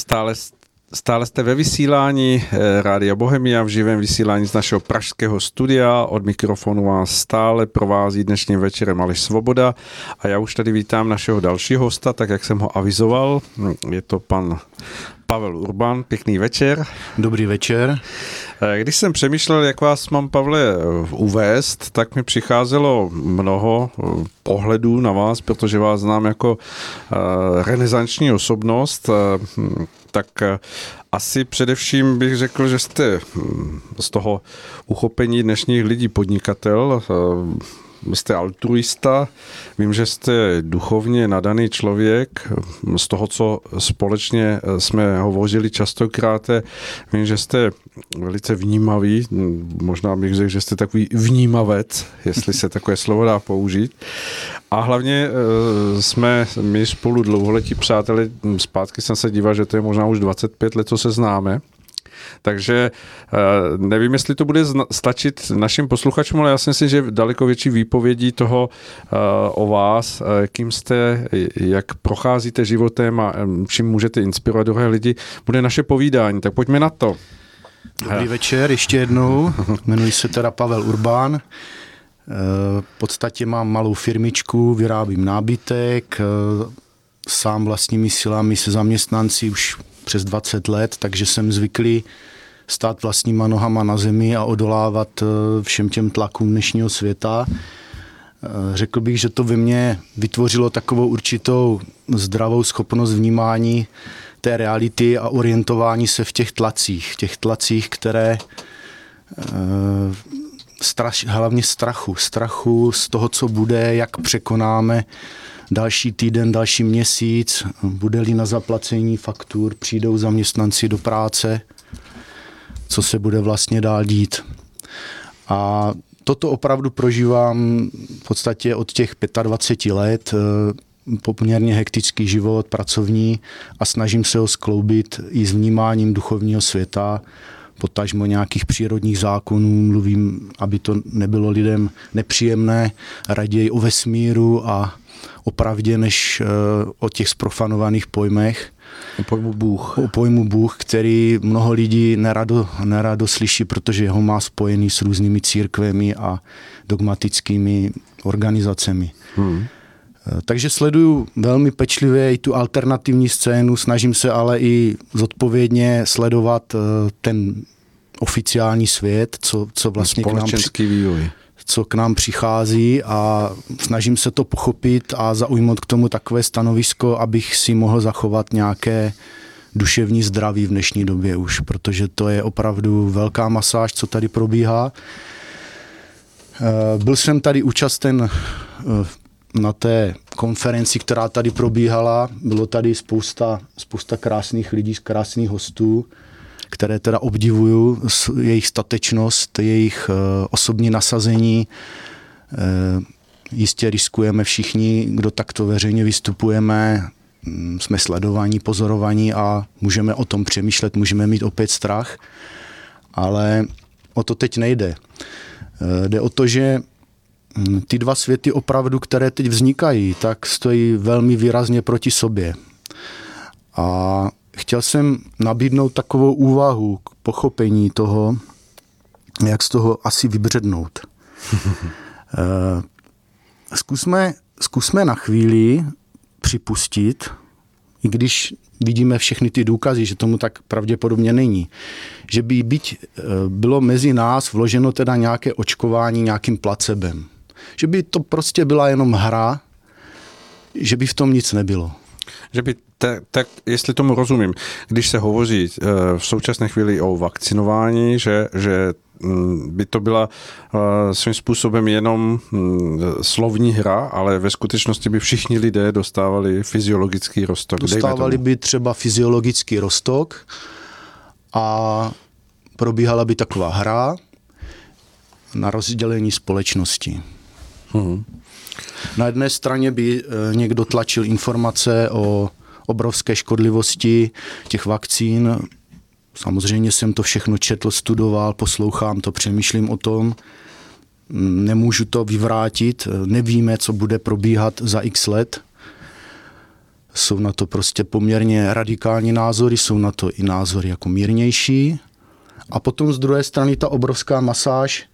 Stále, stále jste ve vysílání eh, Rádia Bohemia v živém vysílání z našeho pražského studia. Od mikrofonu vás stále provází dnešním večerem Aleš Svoboda a já už tady vítám našeho dalšího hosta, tak jak jsem ho avizoval. Je to pan Pavel Urban, pěkný večer. Dobrý večer. Eh, když jsem přemýšlel, jak vás mám, Pavle, uvést, tak mi přicházelo mnoho eh, pohledů na vás, protože vás znám jako renesanční osobnost, hm, tak asi především bych řekl, že jste hm, z toho uchopení dnešních lidí podnikatel, jste altruista, vím, že jste duchovně nadaný člověk, z toho, co společně jsme hovořili častokrát, vím, že jste velice vnímavý, možná bych řekl, že jste takový vnímavec, jestli se takové slovo dá použít. A hlavně eh, jsme my spolu dlouholetí přáteli, zpátky jsem se díval, že to je možná už 25 let, co se známe. Takže eh, nevím, jestli to bude stačit našim posluchačům, ale já si myslím, že daleko větší výpovědí toho eh, o vás, eh, kým jste, jak procházíte životem a čím můžete inspirovat druhé lidi, bude naše povídání. Tak pojďme na to. Dobrý večer, ještě jednou. Jmenuji se teda Pavel Urbán. V podstatě mám malou firmičku, vyrábím nábytek, sám vlastními silami se zaměstnanci už přes 20 let, takže jsem zvyklý stát vlastníma nohama na zemi a odolávat eh, všem těm tlakům dnešního světa. Eh, řekl bych, že to ve mně vytvořilo takovou určitou zdravou schopnost vnímání té reality a orientování se v těch tlacích, těch tlacích, které eh, straš, hlavně strachu, strachu z toho, co bude, jak překonáme další týden, další měsíc, bude-li na zaplacení faktur, přijdou zaměstnanci do práce, co se bude vlastně dál dít. A toto opravdu prožívám v podstatě od těch 25 let, eh, poměrně hektický život pracovní a snažím se ho skloubit i s vnímáním duchovního světa, potažmo nějakých přírodních zákonů, mluvím, aby to nebylo lidem nepříjemné, raději o vesmíru a o pravdě, než eh, o těch sprofanovaných pojmech. O pojmu Bůh. O pojmu Bůh, který mnoho lidí nerado, nerado slyší, protože ho má spojený s různými církvemi a dogmatickými organizacemi. Hmm. Eh, takže sleduju velmi pečlivě i tu alternativní scénu, snažím se ale i zodpovědně sledovat eh, ten oficiální svět, co, co vlastně k nám... vývoj co k nám přichází a snažím se to pochopit a zaujmout k tomu takové stanovisko, abych si mohl zachovat nějaké duševní zdraví v dnešní době už, protože to je opravdu velká masáž, co tady probíhá. Eh, byl jsem tady účasten eh, na té konferenci, která tady probíhala. Bylo tady spousta, spousta krásných lidí, krásných hostů které teda obdivuju, jejich statečnost, jejich eh, osobní nasazení. Eh, jistě riskujeme všichni, kdo takto veřejně vystupujeme, mm, jsme sledovaní, pozorovaní a můžeme o tom přemýšlet, můžeme mít opět strach, ale o to teď nejde. Eh, jde o to, že mm, ty dva světy opravdu, které teď vznikají, tak stojí velmi výrazně proti sobě. A chtěl jsem nabídnout takovou úvahu k pochopení toho, jak z toho asi vybřednout. Eh, zkusme, zkusme na chvíli připustit, i když vidíme všechny ty důkazy, že tomu tak pravděpodobně není, že by byť eh, bylo mezi nás vloženo teda nějaké očkování nějakým placebem. Že by to prostě byla jenom hra, že by v tom nic nebylo. Že by tak, tak jestli tomu rozumím, když se hovoří uh, v současné chvíli o vakcinování, že, že mm, by to byla uh, svým způsobem jenom um, slovní hra, ale ve skutečnosti by všichni lidé dostávali fyziologický rostok. Dostávali by třeba fyziologický rostok a probíhala by taková hra na rozdělení společnosti. Hmm. Na jedné straně by eh, někdo tlačil informace o obrovské škodlivosti těch vakcín. Samozřejmě jsem to všechno četl, studoval, poslouchám to, přemýšlím o tom. Nemůžu to vyvrátit, nevíme, co bude probíhat za x let. Jsou na to prostě poměrně radikální názory, jsou na to i názory jako mírnější. A potom z druhé strany ta obrovská masáž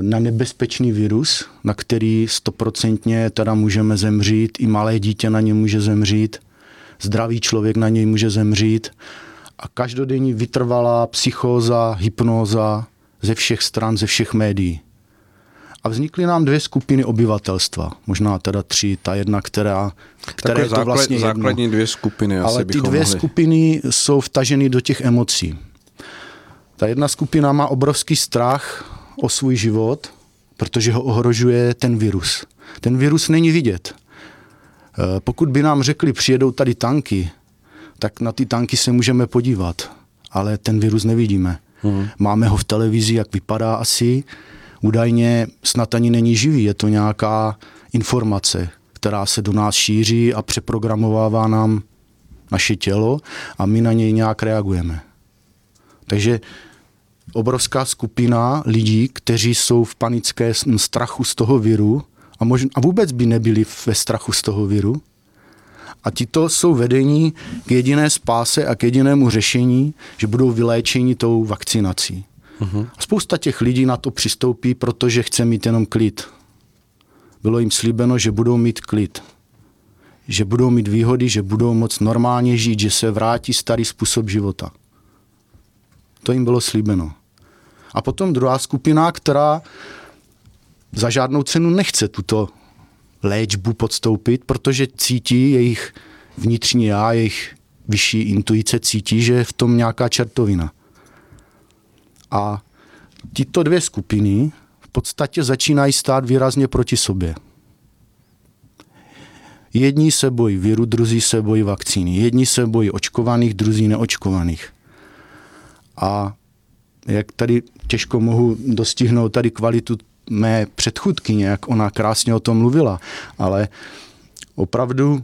na nebezpečný virus, na který stoprocentně teda můžeme zemřít, i malé dítě na ně může zemřít, zdravý člověk na něj může zemřít a každodenní vytrvalá psychóza, hypnóza ze všech stran, ze všech médií. A vznikly nám dvě skupiny obyvatelstva, možná teda tři, ta jedna, která, která je to vlastně základní jedno. dvě skupiny. Ale asi ty dvě mohli. skupiny jsou vtaženy do těch emocí. Ta jedna skupina má obrovský strach o svůj život, protože ho ohrožuje ten virus. Ten virus není vidět. Eh, pokud by nám řekli, přijedou tady tanky, tak na ty tanky se můžeme podívat, ale ten virus nevidíme. Hmm. Máme ho v televizi, jak vypadá asi. Údajně snad ani není živý, je to nějaká informace, která se do nás šíří a přeprogramovává nám naše tělo a my na něj nějak reagujeme. Takže obrovská skupina lidí, kteří jsou v panické strachu z toho viru a, možná, a vůbec by nebyli ve strachu z toho viru. A tito jsou vedení k jediné spáse a k jedinému řešení, že budou vyléčeni tou vakcinací. Uh-huh. A spousta těch lidí na to přistoupí, protože chce mít jenom klid. Bylo jim slíbeno, že budou mít klid. Že budou mít výhody, že budou moc normálně žít, že se vrátí starý způsob života. To jim bylo slíbeno. A potom druhá skupina, která za žádnou cenu nechce tuto léčbu podstoupit, protože cítí jejich vnitřní já, jejich vyšší intuice cítí, že je v tom nějaká čertovina. A tyto dvě skupiny v podstatě začínají stát výrazně proti sobě. Jedni se bojí viru, druzí se bojí vakcíny. Jedni se bojí očkovaných, druzí neočkovaných. A jak tady těžko mohu dostihnout tady kvalitu mé předchůdkyně, jak ona krásně o tom mluvila, ale opravdu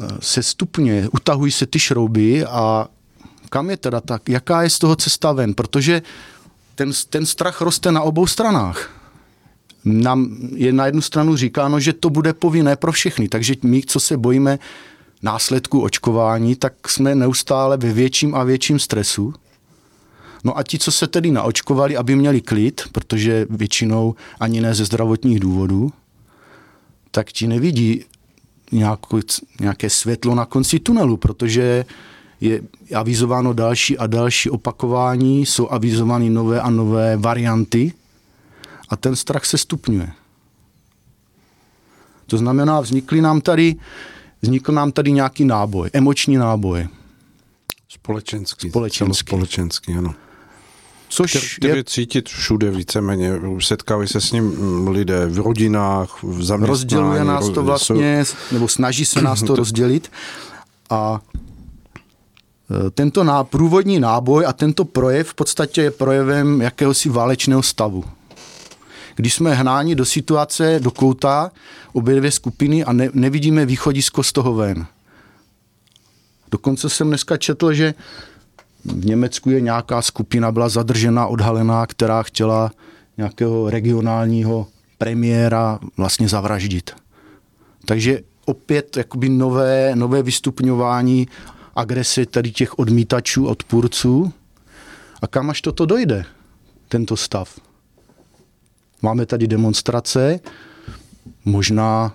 eh, se stupně, utahují se ty šrouby a kam je teda tak, jaká je z toho cesta ven, protože ten, ten strach roste na obou stranách. Nám je na jednu stranu říkáno, že to bude povinné pro všechny, takže my, co se bojíme následku očkování, tak jsme neustále ve větším a větším stresu. No a ti, co se tedy naočkovali, aby měli klid, protože většinou ani ne ze zdravotních důvodů, tak ti nevidí nějakou, nějaké světlo na konci tunelu, protože je avizováno další a další opakování, jsou avizovány nové a nové varianty a ten strach se stupňuje. To znamená, vznikly nám tady, vznikl nám tady nějaký náboj, emoční náboj. Společenský. Společenský. Společenský, ano. Což který je cítit všude víceméně. Setkávají se s ním lidé v rodinách, v zaměstnání. Rozděluje nás to vlastně, nebo snaží se nás to rozdělit. A e, tento ná, průvodní náboj a tento projev v podstatě je projevem jakéhosi válečného stavu. Když jsme hnáni do situace, do kouta, obě dvě skupiny a ne, nevidíme východisko z toho ven. Dokonce jsem dneska četl, že v Německu je nějaká skupina, byla zadržená, odhalená, která chtěla nějakého regionálního premiéra vlastně zavraždit. Takže opět jakoby nové, nové vystupňování agrese tady těch odmítačů, odpůrců. A kam až toto dojde, tento stav? Máme tady demonstrace, možná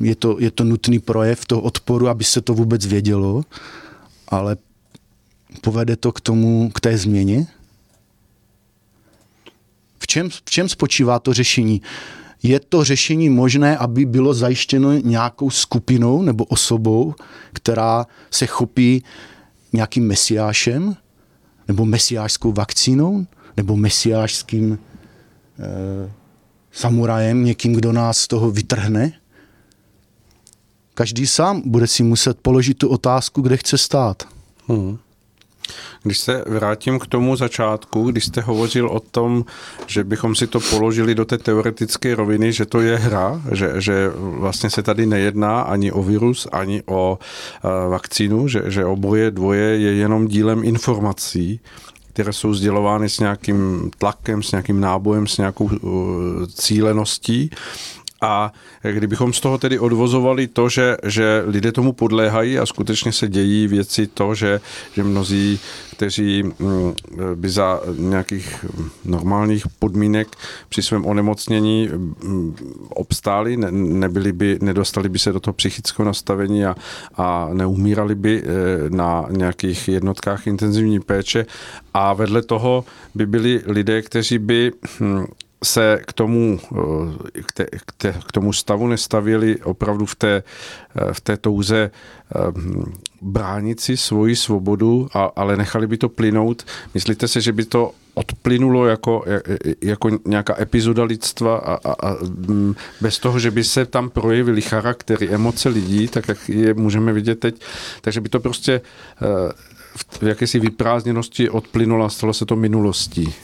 je to, je to nutný projev toho odporu, aby se to vůbec vědělo, ale povede to k tomu, k té změně? V čem, v čem spočívá to řešení? Je to řešení možné, aby bylo zajištěno nějakou skupinou nebo osobou, která se chopí nějakým mesiášem, nebo mesiášskou vakcínou, nebo mesiášským eh, samurajem, někým, kdo nás z toho vytrhne? Každý sám bude si muset položit tu otázku, kde chce stát. Hmm. Když se vrátím k tomu začátku, když jste hovořil o tom, že bychom si to položili do té teoretické roviny, že to je hra, že, že vlastně se tady nejedná ani o virus, ani o uh, vakcínu, že, že oboje dvoje je jenom dílem informací, které jsou sdělovány s nějakým tlakem, s nějakým nábojem, s nějakou uh, cíleností A kdybychom z toho tedy odvozovali to, že, že lidé tomu podléhají a skutečně se dějí věci to, že, že mnozí, kteří mm, by za nějakých normálních podmínek při svém onemocnění mm, obstáli, ne, nebyli by, nedostali by se do toho psychického nastavení a, a neumírali by eh, na nějakých jednotkách intenzivní péče. A vedle toho by byli lidé, kteří by hm, se k tomu, eh, k, te, k, te, k tomu stavu nestavili opravdu v té, eh, v té touze eh, bránit si svoji svobodu, a, ale nechali by to plynout. Myslíte si, že by to odplynulo jako, jako nějaká epizoda lidstva a, a, a mm, bez toho, že by se tam projevily charaktery, emoce lidí, tak jak je můžeme vidět teď, takže by to prostě v jakési vyprázdněnosti odplynulo a stalo se to minulostí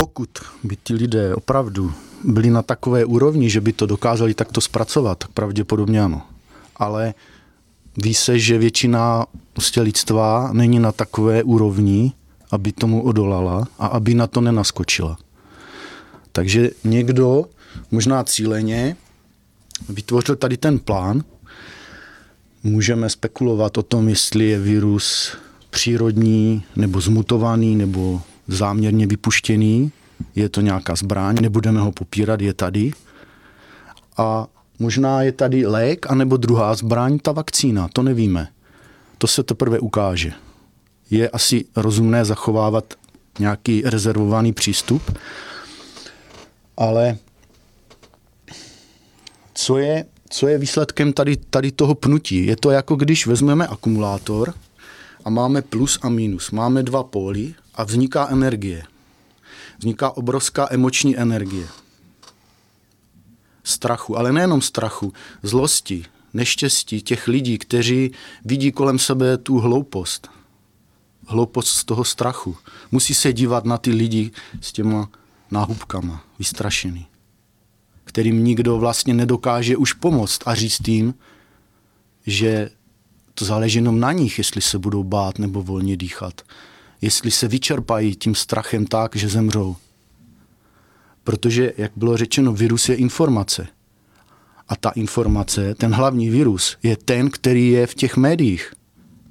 pokud by ti lidé opravdu byli na takové úrovni, že by to dokázali takto zpracovat, tak pravděpodobně ano. Ale ví se, že většina prostě lidstva není na takové úrovni, aby tomu odolala a aby na to nenaskočila. Takže někdo, možná cíleně, vytvořil tady ten plán. Můžeme spekulovat o tom, jestli je virus přírodní, nebo zmutovaný, nebo záměrně vypuštěný, je to nějaká zbraň, nebudeme ho popírat, je tady. A možná je tady lék, anebo druhá zbraň, ta vakcína, to nevíme. To se teprve ukáže. Je asi rozumné zachovávat nějaký rezervovaný přístup, ale co je, co je výsledkem tady, tady toho pnutí? Je to jako když vezmeme akumulátor a máme plus a minus. Máme dva póly a vzniká energie. Vzniká obrovská emoční energie. Strachu, ale nejenom strachu, zlosti, neštěstí těch lidí, kteří vidí kolem sebe tu hloupost. Hloupost z toho strachu. Musí se dívat na ty lidi s těma náhubkama, vystrašený, kterým nikdo vlastně nedokáže už pomoct a říct jim, že to záleží jenom na nich, jestli se budou bát nebo volně dýchat jestli se vyčerpají tím strachem tak, že zemřou. Protože, jak bylo řečeno, virus je informace. A ta informace, ten hlavní virus, je ten, který je v těch médiích.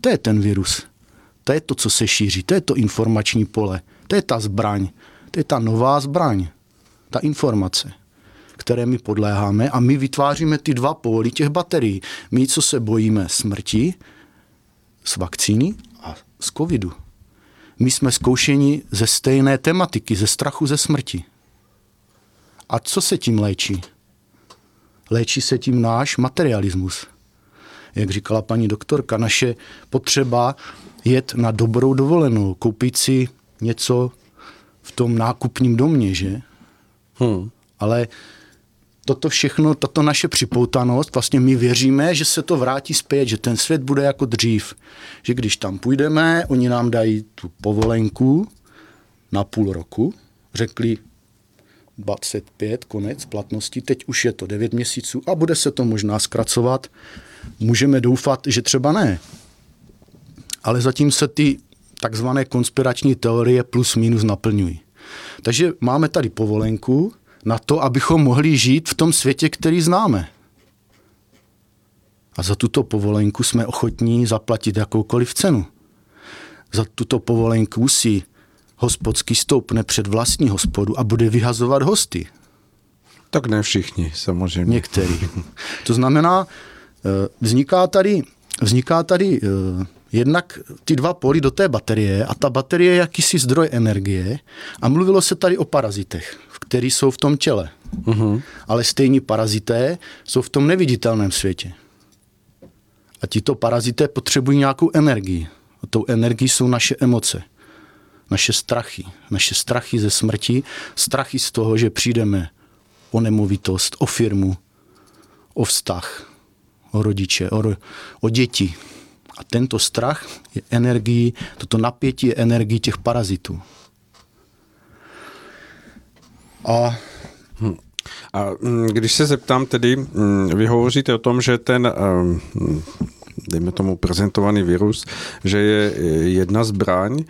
To je ten virus. To je to, co se šíří. To je to informační pole. To je ta zbraň. To je ta nová zbraň. Ta informace, které my podléháme a my vytváříme ty dva póly těch baterií. My, co se bojíme smrti z vakcíny a z covidu my jsme zkoušeni ze stejné tematiky, ze strachu ze smrti. A co se tím léčí? Léčí se tím náš materialismus. Jak říkala paní doktorka, naše potřeba jet na dobrou dovolenou, koupit si něco v tom nákupním domě, že? Hmm. Ale toto všechno, tato naše připoutanost, vlastně my věříme, že se to vrátí zpět, že ten svět bude jako dřív. Že když tam půjdeme, oni nám dají tu povolenku na půl roku, řekli 25, konec platnosti, teď už je to 9 měsíců a bude se to možná zkracovat. Můžeme doufat, že třeba ne. Ale zatím se ty takzvané konspirační teorie plus minus naplňují. Takže máme tady povolenku, na to, abychom mohli žít v tom světě, který známe. A za tuto povolenku jsme ochotní zaplatit jakoukoliv cenu. Za tuto povolenku si hospodský stoupne před vlastní hospodu a bude vyhazovat hosty. Tak ne všichni, samozřejmě. Některý. To znamená, eh, vzniká tady, vzniká tady eh, jednak ty dva poly do té baterie a ta baterie je jakýsi zdroj energie a mluvilo se tady o parazitech který jsou v tom těle. Uh-huh. Ale stejní parazité jsou v tom neviditelném světě. A tito parazité potřebují nějakou energii. A tou energií jsou naše emoce, naše strachy. Naše strachy ze smrti, strachy z toho, že přijdeme o nemovitost, o firmu, o vztah, o rodiče, o, o děti. A tento strach je energií, toto napětí je energií těch parazitů. A hm. a mm, když se zeptám tedy, mm, vy hovoříte o tom, že ten, ehm, dejme tomu prezentovaný virus, že je jedna zbraň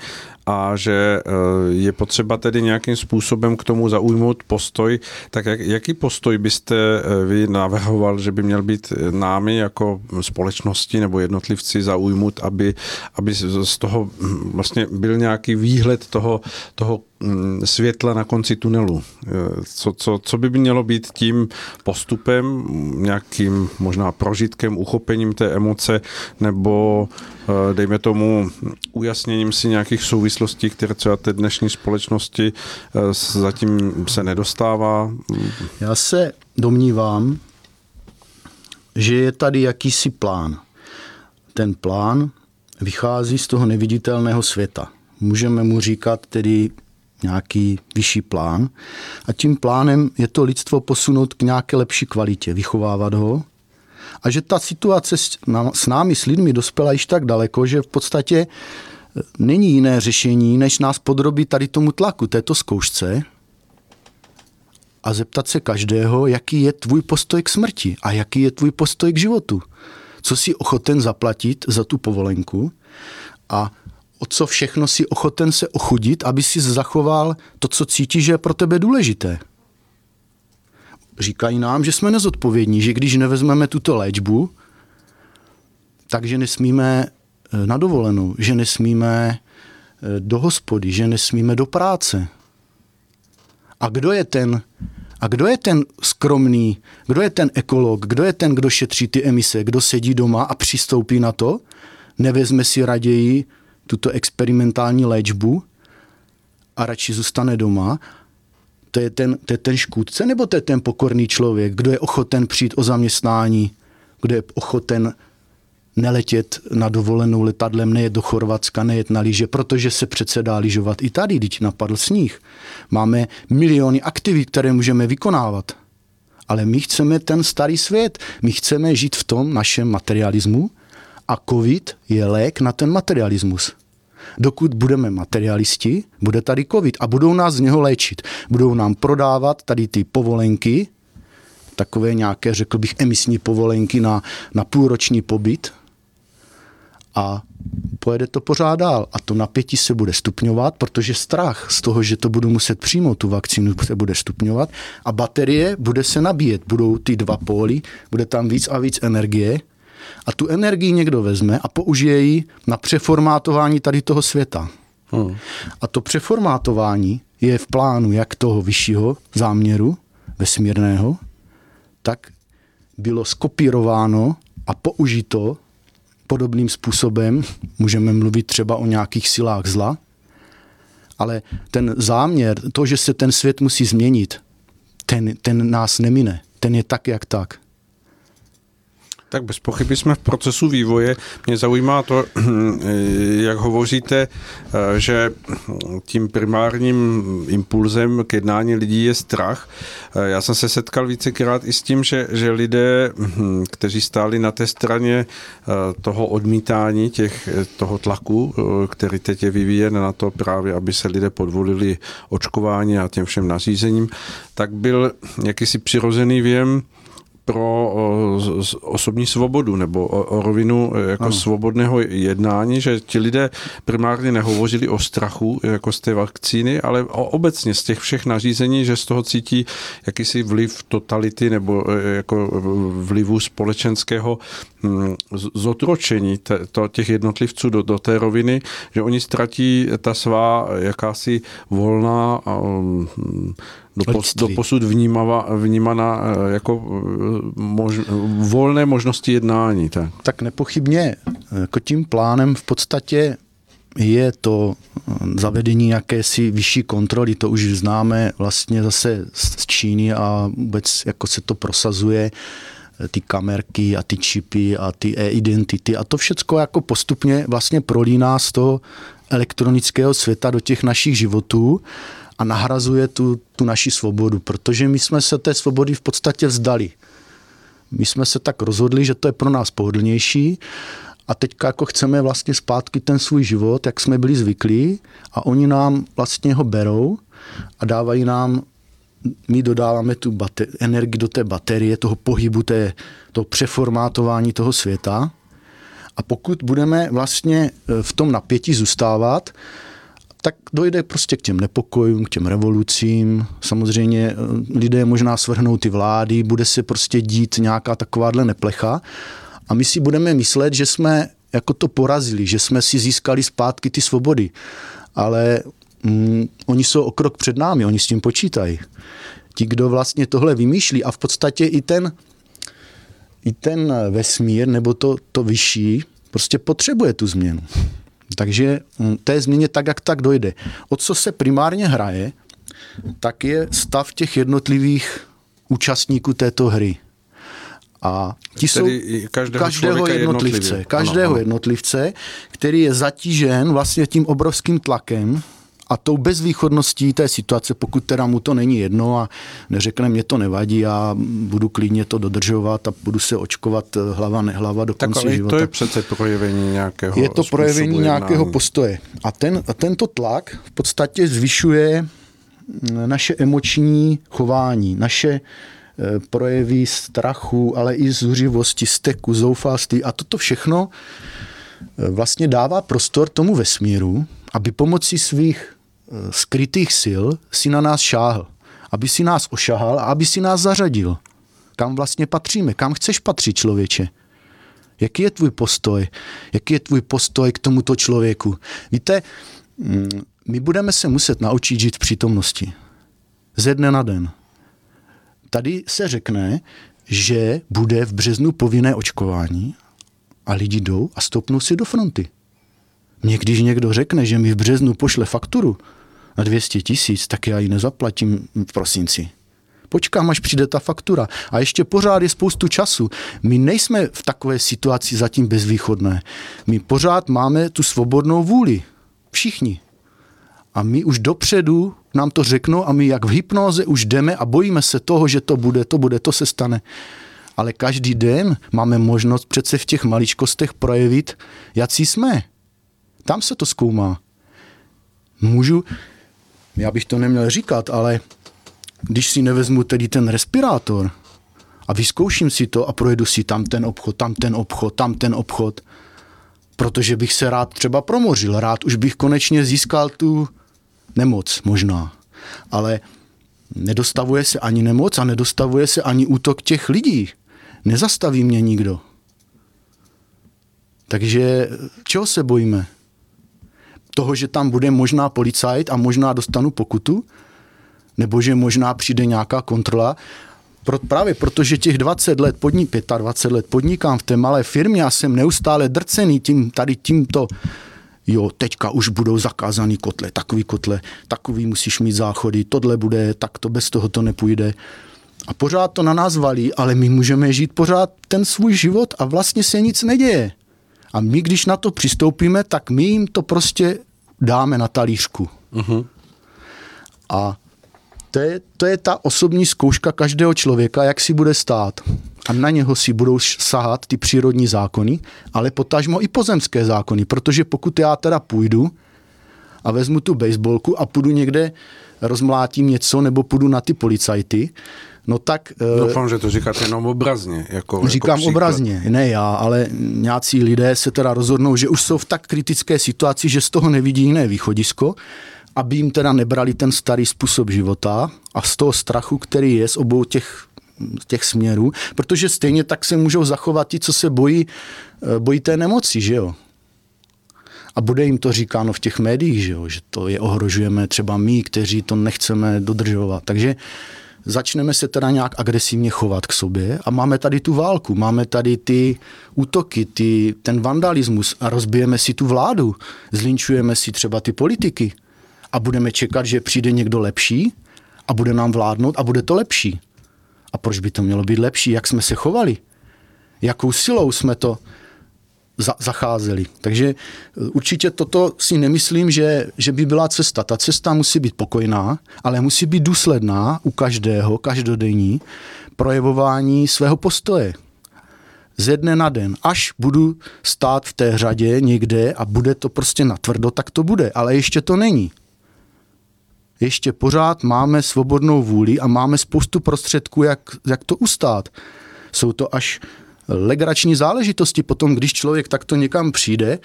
a že eh, je potřeba tedy nějakým způsobem k tomu zaujmout postoj, tak jak, jaký postoj byste eh, vy navrhoval, že by měl být námi jako společnosti nebo jednotlivci zaujmout, aby, aby z toho hm, vlastně byl nějaký výhled toho, toho světla na konci tunelu. Eh, co, co, co by mělo být tím postupem, nějakým možná prožitkem, uchopením té emoce, nebo dejme tomu ujasněním si nějakých souvislostí, které třeba té dnešní společnosti eh, zatím se nedostává? Já se domnívám, že je tady jakýsi plán. Ten plán vychází z toho neviditelného světa. Můžeme mu říkat tedy nějaký vyšší plán. A tím plánem je to lidstvo posunout k nějaké lepší kvalitě, vychovávat ho. A že ta situace s námi, s lidmi, dospěla již tak daleko, že v podstatě není jiné řešení, než nás podrobit tady tomu tlaku, této zkoušce a zeptat se každého, jaký je tvůj postoj k smrti a jaký je tvůj postoj k životu. Co jsi ochoten zaplatit za tu povolenku a o co všechno si ochoten se ochudit, aby si zachoval to, co cítíš, že je pro tebe důležité. Říkají nám, že jsme nezodpovědní, že když nevezmeme tuto léčbu, takže nesmíme Eh, na dovolenou, že nesmíme eh, do hospody, že nesmíme do práce. A kdo je ten, a kdo je ten skromný, kdo je ten ekolog, kdo je ten, kdo šetří ty emise, kdo sedí doma a přistoupí na to, nevezme si raději tuto experimentální léčbu a radši zůstane doma, to je, ten, to je ten škůdce, nebo to je ten pokorný člověk, kdo je ochoten přijít o zaměstnání, kdo je ochoten neletět na dovolenou letadlem, nejet do Chorvatska, nejet na lyže, protože se přece dá lyžovat i tady, když napadl sníh. Máme miliony aktivit, které můžeme vykonávat. Ale my chceme ten starý svět. My chceme žít v tom našem materialismu a covid je lék na ten materialismus. Dokud budeme materialisti, bude tady covid a budou nás z něho léčit. Budou nám prodávat tady ty povolenky, takové nějaké, řekl bych, emisní povolenky na, na půlroční pobyt, a pojede to pořád dál. A to napětí se bude stupňovat, protože strach z toho, že to budu muset přijmout, tu vakcínu, se bude stupňovat a baterie bude se nabíjet. Budou ty dva póly, bude tam víc a víc energie a tu energii někdo vezme a použije ji na přeformátování tady toho světa. Hmm. A to přeformátování je v plánu jak toho vyššího záměru vesmírného, tak bylo skopírováno a použito podobným způsobem. Můžeme mluvit třeba o nějakých silách zla, ale ten záměr, to, že se ten svět musí změnit, ten, ten nás nemine. Ten je tak, jak tak. Tak bez pochyby jsme v procesu vývoje. Mě zaujímá to, jak hovoříte, že tím primárním impulzem k jednání lidí je strach. Já jsem se setkal vícekrát i s tím, že, že lidé, kteří stáli na té straně toho odmítání, těch, toho tlaku, který teď je vyvíjen na to právě, aby se lidé podvolili očkování a těm všem nařízením, tak byl jakýsi přirozený věm, pro osobní svobodu nebo o, rovinu e, jako ano. svobodného jednání, že ti lidé primárně nehovořili o strachu jako z té vakcíny, ale o, obecně z těch všech nařízení, že z toho cítí jakýsi vliv totality nebo e, jako vlivu společenského hm, zotročení těch jednotlivců do, do té roviny, že oni ztratí ta svá jakási volná hm, dopos, doposud vnímava, vnímaná eh, jako eh, mož, volné možnosti jednání. Tak. tak nepochybně jako tím plánem v podstatě je to eh, zavedení jakési vyšší kontroly, to už známe vlastně zase z Číny a vůbec jako se to prosazuje ty kamerky a ty čipy a ty e-identity a to všecko jako postupně vlastně prolíná z toho elektronického světa do těch našich životů a nahrazuje tu, tu naši svobodu, protože my jsme se té svobody v podstatě vzdali. My jsme se tak rozhodli, že to je pro nás pohodlnější a teďka jako chceme vlastně zpátky ten svůj život, jak jsme byli zvyklí a oni nám vlastně ho berou a dávají nám, my dodáváme tu energii do té baterie, toho pohybu, té, toho přeformátování toho světa a pokud budeme vlastně v tom napětí zůstávat, tak dojde prostě k těm nepokojům, k těm revolucím. Samozřejmě eh, lidé možná svrhnou ty vlády, bude se prostě dít nějaká takováhle neplecha a my si budeme myslet, že jsme jako to porazili, že jsme si získali zpátky ty svobody. Ale mm, oni jsou o krok před námi, oni s tím počítají. Ti, kdo vlastně tohle vymýšlí a v podstatě i ten, i ten vesmír nebo to, to vyšší prostě potřebuje tu změnu. Takže mm, té změně tak, jak tak dojde. O co se primárně hraje, tak je stav těch jednotlivých účastníků této hry. A ti jsou každého, každého jednotlivce, každého ano, ano. jednotlivce, který je zatížen vlastně tím obrovským tlakem a tou bezvýchodností té situace, pokud teda mu to není jedno a neřekne, mě to nevadí, a budu klidně to dodržovat a budu se očkovat hlava nehlava do konce tak, života. to je přece projevení nějakého Je to projevení jednání. nějakého postoje. A, ten, a tento tlak v podstatě zvyšuje naše emoční chování, naše Eh, projevy strachu, ale i zuřivosti, steku, zoufalství a toto všechno eh, vlastně dává prostor tomu vesmíru, aby pomocí svých eh, skrytých sil si na nás šáhl, aby si nás ošahal a aby si nás zařadil. Kam vlastně patříme, kam chceš patřit člověče? Jaký je tvůj postoj? Jaký je tvůj postoj k tomuto člověku? Víte, mm, my budeme se muset naučit žít v přítomnosti. Ze dne na den. Tady se řekne, že bude v březnu povinné očkování a lidi jdou a stopnou si do fronty. Mně když někdo řekne, že mi v březnu pošle fakturu na 200 tisíc, tak já ji nezaplatím v prosinci. Počkám, až přijde ta faktura. A ještě pořád je spoustu času. My nejsme v takové situaci zatím bezvýchodné. My pořád máme tu svobodnou vůli. Všichni. A my už dopředu nám to řeknou a my jak v hypnoze už jdeme a bojíme se toho, že to bude, to bude, to se stane. Ale každý den máme možnost přece v těch maličkostech projevit, jaký jsme. Tam se to zkoumá. Můžu, já bych to neměl říkat, ale když si nevezmu tedy ten respirátor a vyzkouším si to a projedu si tam ten obchod, tam ten obchod, tam ten obchod, protože bych se rád třeba promořil, rád už bych konečně získal tu nemoc možná, ale nedostavuje se ani nemoc a nedostavuje se ani útok těch lidí. Nezastaví mě nikdo. Takže čeho se bojíme? Toho, že tam bude možná policajt a možná dostanu pokutu? Nebo že možná přijde nějaká kontrola? Pro, právě protože těch 20 let, podnik, 25 let podnikám v té malé firmě a jsem neustále drcený tím, tady tímto jo, teďka už budou zakázaný kotle, takový kotle, takový musíš mít záchody, tohle bude, tak to bez toho to nepůjde. A pořád to na nás valí, ale my můžeme žít pořád ten svůj život a vlastně se nic neděje. A my, když na to přistoupíme, tak my jim to prostě dáme na talířku. Uh-huh. A to je, to je ta osobní zkouška každého člověka, jak si bude stát a na něho si budou sahat ty přírodní zákony, ale potažmo i pozemské zákony, protože pokud já teda půjdu a vezmu tu baseballku a půjdu někde, rozmlátím něco nebo půjdu na ty policajty, No tak... Eh, Doufám, že to říkáte jenom obrazně. Jako, jako říkám jako obrazně, ne já, ale nějací lidé se teda rozhodnou, že už jsou v tak kritické situaci, že z toho nevidí jiné východisko, aby jim teda nebrali ten starý způsob života a z toho strachu, který je z obou těch těch směrů, protože stejně tak se můžou zachovat ti, co se bojí, eh, bojí té nemoci, že jo. A bude jim to říkáno v těch médiích, že, jo? že to je ohrožujeme třeba my, kteří to nechceme dodržovat. Takže začneme se teda nějak agresivně chovat k sobě a máme tady tu válku, máme tady ty útoky, ty, ten vandalismus a rozbijeme si tu vládu, zlinčujeme si třeba ty politiky a budeme čekat, že přijde někdo lepší a bude nám vládnout a bude to lepší. A proč by to mělo být lepší? Jak jsme se chovali? Jakou silou jsme to za- zacházeli? Takže e, určitě toto si nemyslím, že, že by byla cesta. Ta cesta musí být pokojná, ale musí být důsledná u každého, každodenní projevování svého postoje. Ze dne na den. Až budu stát v té řadě někde a bude to prostě natvrdo, tak to bude. Ale ještě to není ještě pořád máme svobodnou vůli a máme spoustu prostředků, jak, jak to ustát. Jsou to až legrační záležitosti. Potom, když člověk takto někam přijde,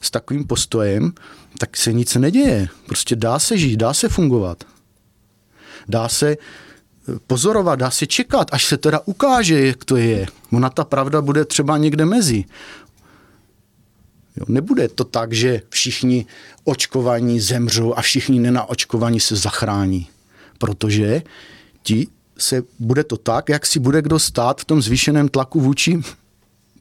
s takovým postojem, tak se nic neděje. Prostě dá se žít, dá se fungovat. Dá se eh, pozorovat, dá se čekat, až se teda ukáže, jak to je. Ona ta pravda bude třeba někde mezi. Jo, nebude to tak, že všichni očkovaní zemřou a všichni nenaočkovaní se zachrání. Protože ti se bude to tak, jak si bude kdo stát v tom zvýšeném tlaku vůči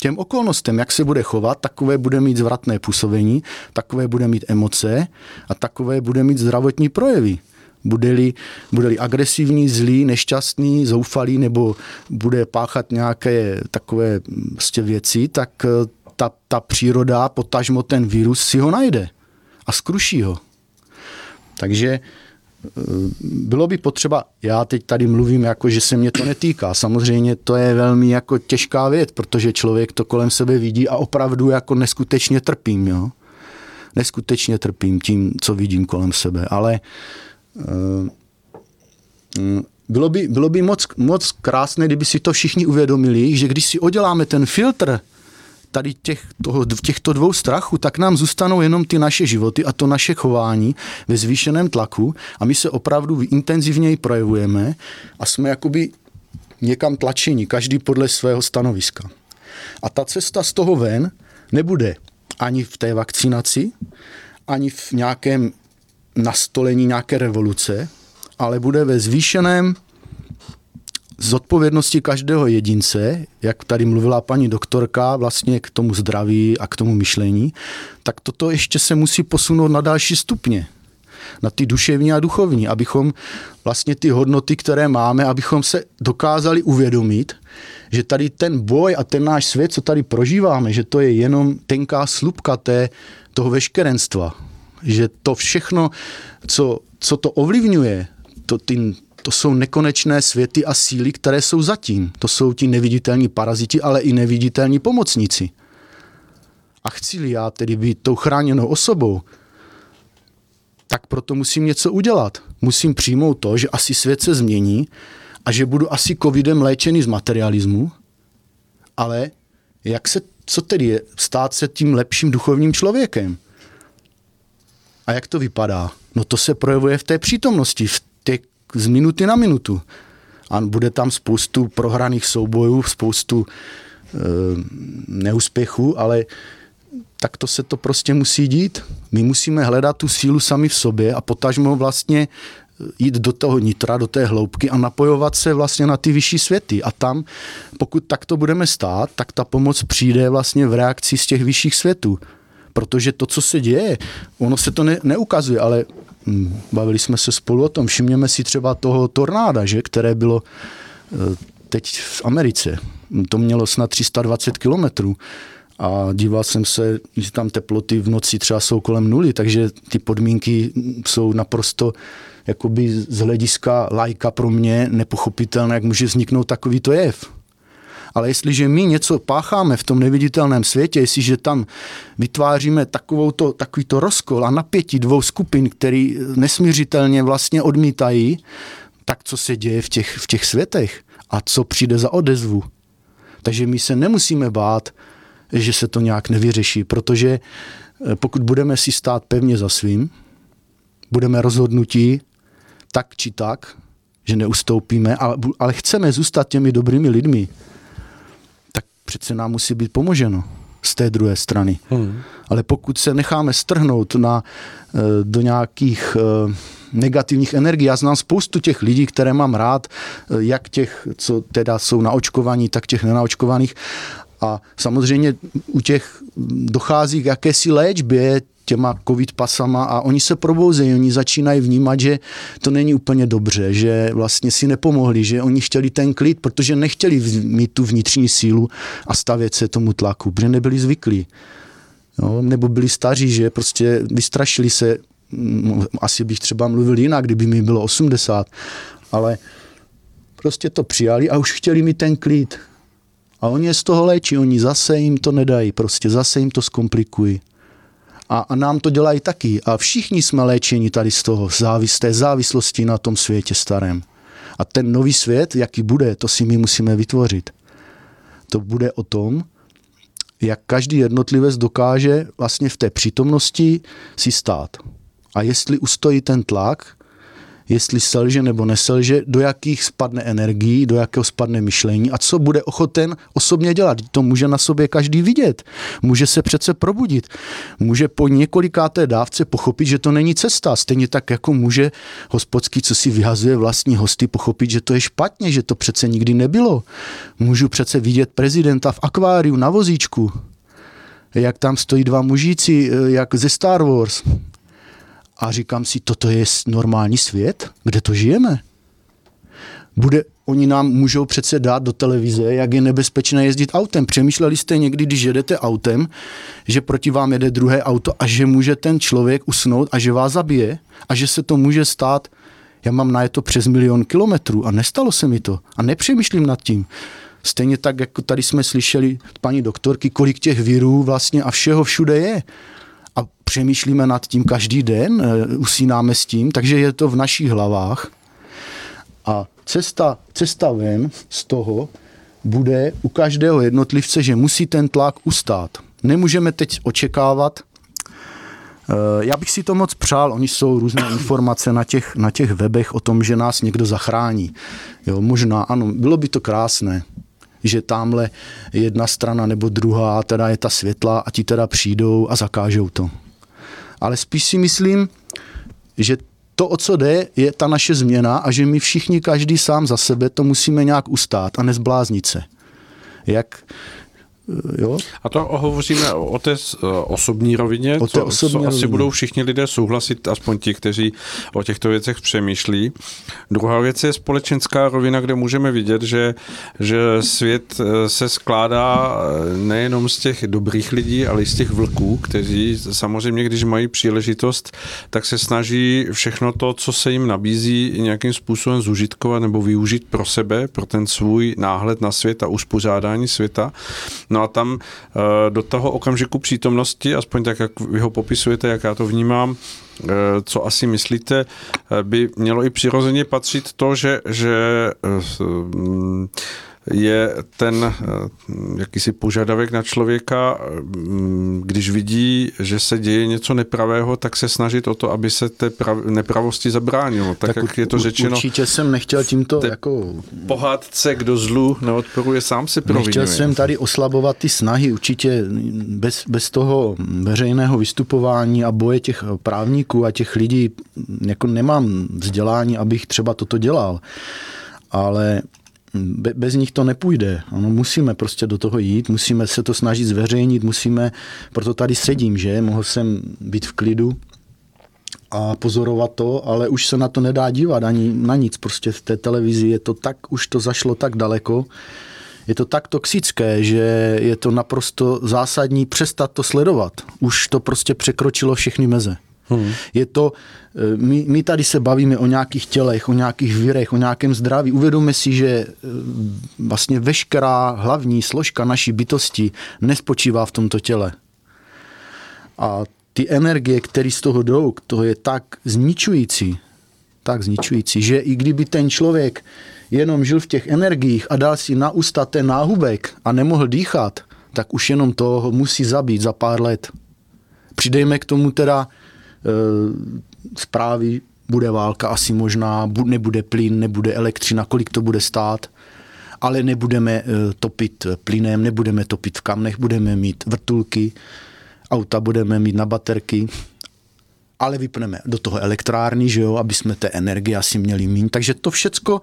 těm okolnostem, jak se bude chovat, takové bude mít zvratné působení, takové bude mít emoce a takové bude mít zdravotní projevy. Bude-li, bude-li agresivní, zlý, nešťastný, zoufalý nebo bude páchat nějaké takové prostě věci, tak eh, ta, ta příroda, potažmo ten virus si ho najde a skruší ho. Takže bylo by potřeba, já teď tady mluvím jako, že se mě to netýká. Samozřejmě to je velmi jako těžká věc, protože člověk to kolem sebe vidí a opravdu jako neskutečně trpím, jo. Neskutečně trpím tím, co vidím kolem sebe, ale uh, bylo by, bylo by moc, moc krásné, kdyby si to všichni uvědomili, že když si oděláme ten filtr tady těch, toho, těchto dvou strachů, tak nám zůstanou jenom ty naše životy a to naše chování ve zvýšeném tlaku a my se opravdu intenzivněji projevujeme a jsme jakoby někam tlačení, každý podle svého stanoviska. A ta cesta z toho ven nebude ani v té vakcinaci, ani v nějakém nastolení nějaké revoluce, ale bude ve zvýšeném z odpovědnosti každého jedince, jak tady mluvila paní doktorka, vlastně k tomu zdraví a k tomu myšlení, tak toto ještě se musí posunout na další stupně na ty duševní a duchovní, abychom vlastně ty hodnoty, které máme, abychom se dokázali uvědomit, že tady ten boj a ten náš svět, co tady prožíváme, že to je jenom tenká slupka té, toho veškerenstva. Že to všechno, co, co to ovlivňuje, to, ty, to jsou nekonečné světy a síly, které jsou zatím. To jsou ti neviditelní paraziti, ale i neviditelní pomocníci. A chci-li já tedy být tou chráněnou osobou, tak proto musím něco udělat. Musím přijmout to, že asi svět se změní a že budu asi covidem léčený z materialismu, ale jak se, co tedy je stát se tím lepším duchovním člověkem? A jak to vypadá? No to se projevuje v té přítomnosti, v z minuty na minutu. A bude tam spoustu prohraných soubojů, spoustu e, neúspěchů, ale tak to se to prostě musí dít. My musíme hledat tu sílu sami v sobě a potažmo vlastně jít do toho nitra, do té hloubky a napojovat se vlastně na ty vyšší světy. A tam, pokud takto budeme stát, tak ta pomoc přijde vlastně v reakci z těch vyšších světů. Protože to, co se děje, ono se to ne, neukazuje, ale bavili jsme se spolu o tom. Všimněme si třeba toho tornáda, že, které bylo eh, teď v Americe. To mělo snad 320 kilometrů a díval jsem se, že tam teploty v noci třeba jsou kolem nuly, takže ty podmínky jsou naprosto jakoby z hlediska lajka pro mě nepochopitelné, jak může vzniknout takovýto jev. Ale jestliže my něco pácháme v tom neviditelném světě, jestliže tam vytváříme takovouto, takovýto rozkol a napětí dvou skupin, který nesmířitelně vlastně odmítají, tak co se děje v těch, v těch světech a co přijde za odezvu. Takže my se nemusíme bát, že se to nějak nevyřeší, protože eh, pokud budeme si stát pevně za svým, budeme rozhodnutí tak či tak, že neustoupíme, ale, ale chceme zůstat těmi dobrými lidmi, přece nám musí být pomoženo z té druhé strany. Hmm. Ale pokud se necháme strhnout na, eh, do nějakých eh, negativních energií. Já znám spoustu těch lidí, které mám rád, eh, jak těch, co teda jsou naočkovaní, tak těch nenaočkovaných. A samozřejmě u těch dochází k jakési léčbě těma covid pasama a oni se probouzejí, oni začínají vnímat, že to není úplně dobře, že vlastně si nepomohli, že oni chtěli ten klid, protože nechtěli mít tu vnitřní sílu a stavět se tomu tlaku, protože nebyli zvyklí. No, nebo byli staří, že prostě vystrašili se, mm, asi bych třeba mluvil jinak, kdyby mi bylo 80, ale prostě to přijali a už chtěli mít ten klid. A oni je z toho léčí, oni zase jim to nedají, prostě zase jim to zkomplikují. A, a nám to dělají taky. A všichni jsme léčeni tady z toho, závis, té závislosti na tom světě starém. A ten nový svět, jaký bude, to si my musíme vytvořit. To bude o tom, jak každý jednotlivec dokáže vlastně v té přítomnosti si stát. A jestli ustojí ten tlak, jestli selže nebo neselže, do jakých spadne energií, do jakého spadne myšlení a co bude ochoten osobně dělat. To může na sobě každý vidět. Může se přece probudit. Může po několikáté dávce pochopit, že to není cesta. Stejně tak, jako může hospodský, co si vyhazuje vlastní hosty, pochopit, že to je špatně, že to přece nikdy nebylo. Můžu přece vidět prezidenta v akváriu na vozíčku, jak tam stojí dva mužíci, jak ze Star Wars a říkám si, toto je normální svět, kde to žijeme. Bude, oni nám můžou přece dát do televize, jak je nebezpečné jezdit autem. Přemýšleli jste někdy, když jedete autem, že proti vám jede druhé auto a že může ten člověk usnout a že vás zabije a že se to může stát, já mám na to přes milion kilometrů a nestalo se mi to a nepřemýšlím nad tím. Stejně tak, jako tady jsme slyšeli paní doktorky, kolik těch virů vlastně a všeho všude je a přemýšlíme nad tím každý den, eh, usínáme s tím, takže je to v našich hlavách. A cesta, cesta ven z toho bude u každého jednotlivce, že musí ten tlak ustát. Nemůžeme teď očekávat, eh, já bych si to moc přál, oni jsou různé informace na těch, na těch webech o tom, že nás někdo zachrání. Jo, možná, ano, bylo by to krásné, že tamhle jedna strana nebo druhá teda je ta světla a ti teda přijdou a zakážou to. Ale spíš si myslím, že to, o co jde, je ta naše změna a že my všichni, každý sám za sebe, to musíme nějak ustát a nezbláznit se. Jak, Jo? A to hovoříme o té eh, osobní rovině, o té co, osobní co rovině. asi budou všichni lidé souhlasit, aspoň ti, kteří o těchto věcech přemýšlí. Druhá věc je společenská rovina, kde můžeme vidět, že, že svět eh, se skládá eh, nejenom z těch dobrých lidí, ale i z těch vlků, kteří samozřejmě, když mají příležitost, tak se snaží všechno to, co se jim nabízí, nějakým způsobem zužitkovat nebo využít pro sebe, pro ten svůj náhled na svět a uspořádání světa. No a tam eh, do toho okamžiku přítomnosti, aspoň tak, jak vy ho popisujete, jak já to vnímám, eh, co asi myslíte, eh, by mělo i přirozeně patřit to, že, že je ten eh, jakýsi požadavek na člověka, mm, když vidí, že se děje něco nepravého, tak se snažit o to, aby se té prav, nepravosti zabránilo. Tak, tak jak je to řečeno. Určitě jsem nechtěl tímto jako... Pohádce, kdo zlu neodporuje, sám si provinuje. Nechtěl jsem tady oslabovat ty snahy, určitě bez, bez toho veřejného vystupování a boje těch právníků a těch lidí, jako nemám vzdělání, abych třeba toto dělal. Ale Be, bez nich to nepůjde. Ano, musíme prostě do toho jít, musíme se to snažit zveřejnit, musíme, proto tady sedím, že, mohl jsem být v klidu a pozorovat to, ale už se na to nedá dívat ani na nic. Prostě v té televizi je to tak, už to zašlo tak daleko, je to tak toxické, že je to naprosto zásadní přestat to sledovat. Už to prostě překročilo všechny meze. Hmm. Je to, eh, my, my tady se bavíme o nějakých tělech, o nějakých virech, o nějakém zdraví. Uvědomme si, že eh, vlastně veškerá hlavní složka naší bytosti nespočívá v tomto těle. A ty energie, které z toho jdou, to je tak zničující, tak zničující, že i kdyby ten člověk jenom žil v těch energiích a dal si na ústa ten náhubek a nemohl dýchat, tak už jenom to musí zabít za pár let. Přidejme k tomu teda zprávy, bude válka asi možná, nebude plyn, nebude elektřina, kolik to bude stát, ale nebudeme eh, topit plynem, nebudeme topit v kamnech, budeme mít vrtulky, auta budeme mít na baterky, ale vypneme do toho elektrárny, že jo, aby jsme té energie asi měli méně. Takže to všecko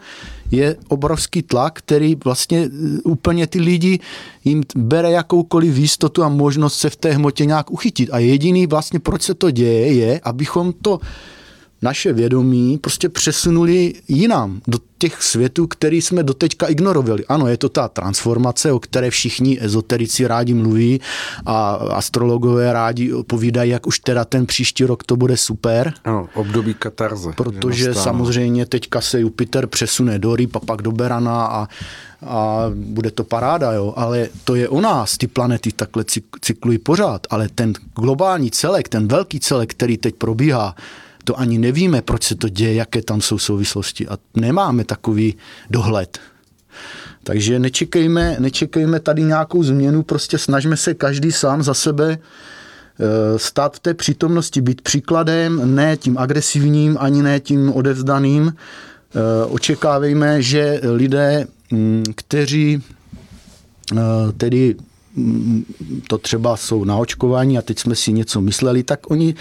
je obrovský tlak, který vlastně eh, úplně ty lidi jim bere jakoukoliv jistotu a možnost se v té hmotě nějak uchytit. A jediný vlastně, proč se to děje, je, abychom to naše vědomí prostě přesunuli jinam, do těch světů, který jsme doteďka ignorovali. Ano, je to ta transformace, o které všichni ezoterici rádi mluví a astrologové rádi povídají, jak už teda ten příští rok to bude super. Ano, období katarze. Protože samozřejmě teďka se Jupiter přesune do Ryb a pak do Berana a a bude to paráda, jo, ale to je o nás, ty planety takhle cyklují pořád, ale ten globální celek, ten velký celek, který teď probíhá, to ani nevíme, proč se to děje, jaké tam jsou souvislosti a nemáme takový dohled. Takže nečekejme, nečekejme tady nějakou změnu, prostě snažme se každý sám za sebe eh, stát v té přítomnosti, být příkladem, ne tím agresivním, ani ne tím odevzdaným. Eh, očekávejme, že lidé, mm, kteří tedy to třeba jsou na očkování a teď jsme si něco mysleli, tak oni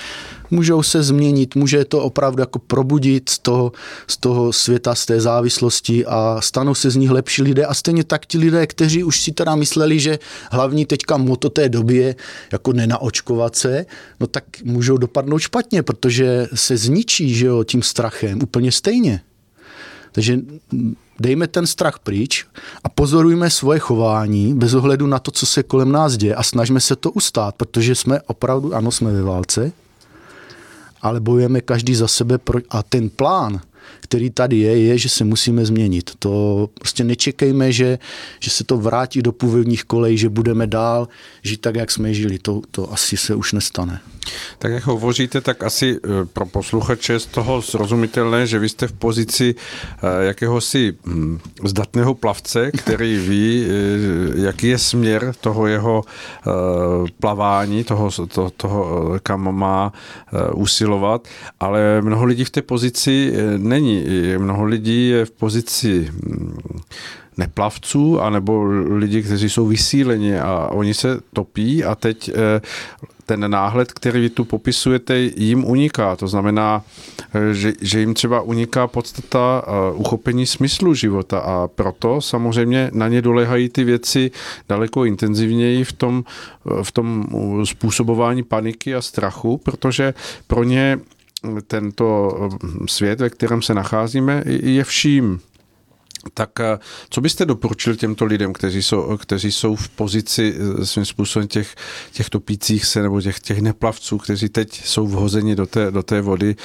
můžou se změnit, může to opravdu jako probudit z toho, z toho světa, z té závislosti a stanou se z nich lepší lidé a stejně tak ti lidé, kteří už si teda mysleli, že hlavní teďka moto té doby je jako nenaočkovat se, no tak můžou dopadnout špatně, protože se zničí že jo, tím strachem úplně stejně. Takže dejme ten strach pryč a pozorujme svoje chování bez ohledu na to, co se kolem nás děje a snažme se to ustát, protože jsme opravdu, ano, jsme ve válce, ale bojujeme každý za sebe a ten plán, který tady je, je, že se musíme změnit. To prostě nečekejme, že, že se to vrátí do původních kolej, že budeme dál žít tak, jak jsme žili. To, to asi se už nestane. Tak jak hovoříte, tak asi eh, pro posluchače je z toho srozumitelné, že vy jste v pozici eh, jakéhosi hm, zdatného plavce, který ví, eh, jaký je směr toho jeho plavání, toho, to, toho kam má usilovat, ale mnoho lidí v té pozici není. Mnoho lidí je v pozici hm, neplavců, anebo lidi, kteří jsou vysíleni a oni se topí a teď ten náhled, který vy tu popisujete, jim uniká. To znamená, eh, že, že jim třeba uniká podstata eh, uchopení smyslu života a proto samozřejmě na ně dolehají ty věci daleko intenzivněji v tom, eh, v tom způsobování paniky a strachu, protože pro ně tento svět, ve kterém se nacházíme, je vším. Tak eh, co byste doporučil těmto lidem, kteří jsou, kteří jsou v pozici eh, svým způsobem těch, těch topících se nebo těch, těch neplavců, kteří teď jsou vhozeni do té, do té vody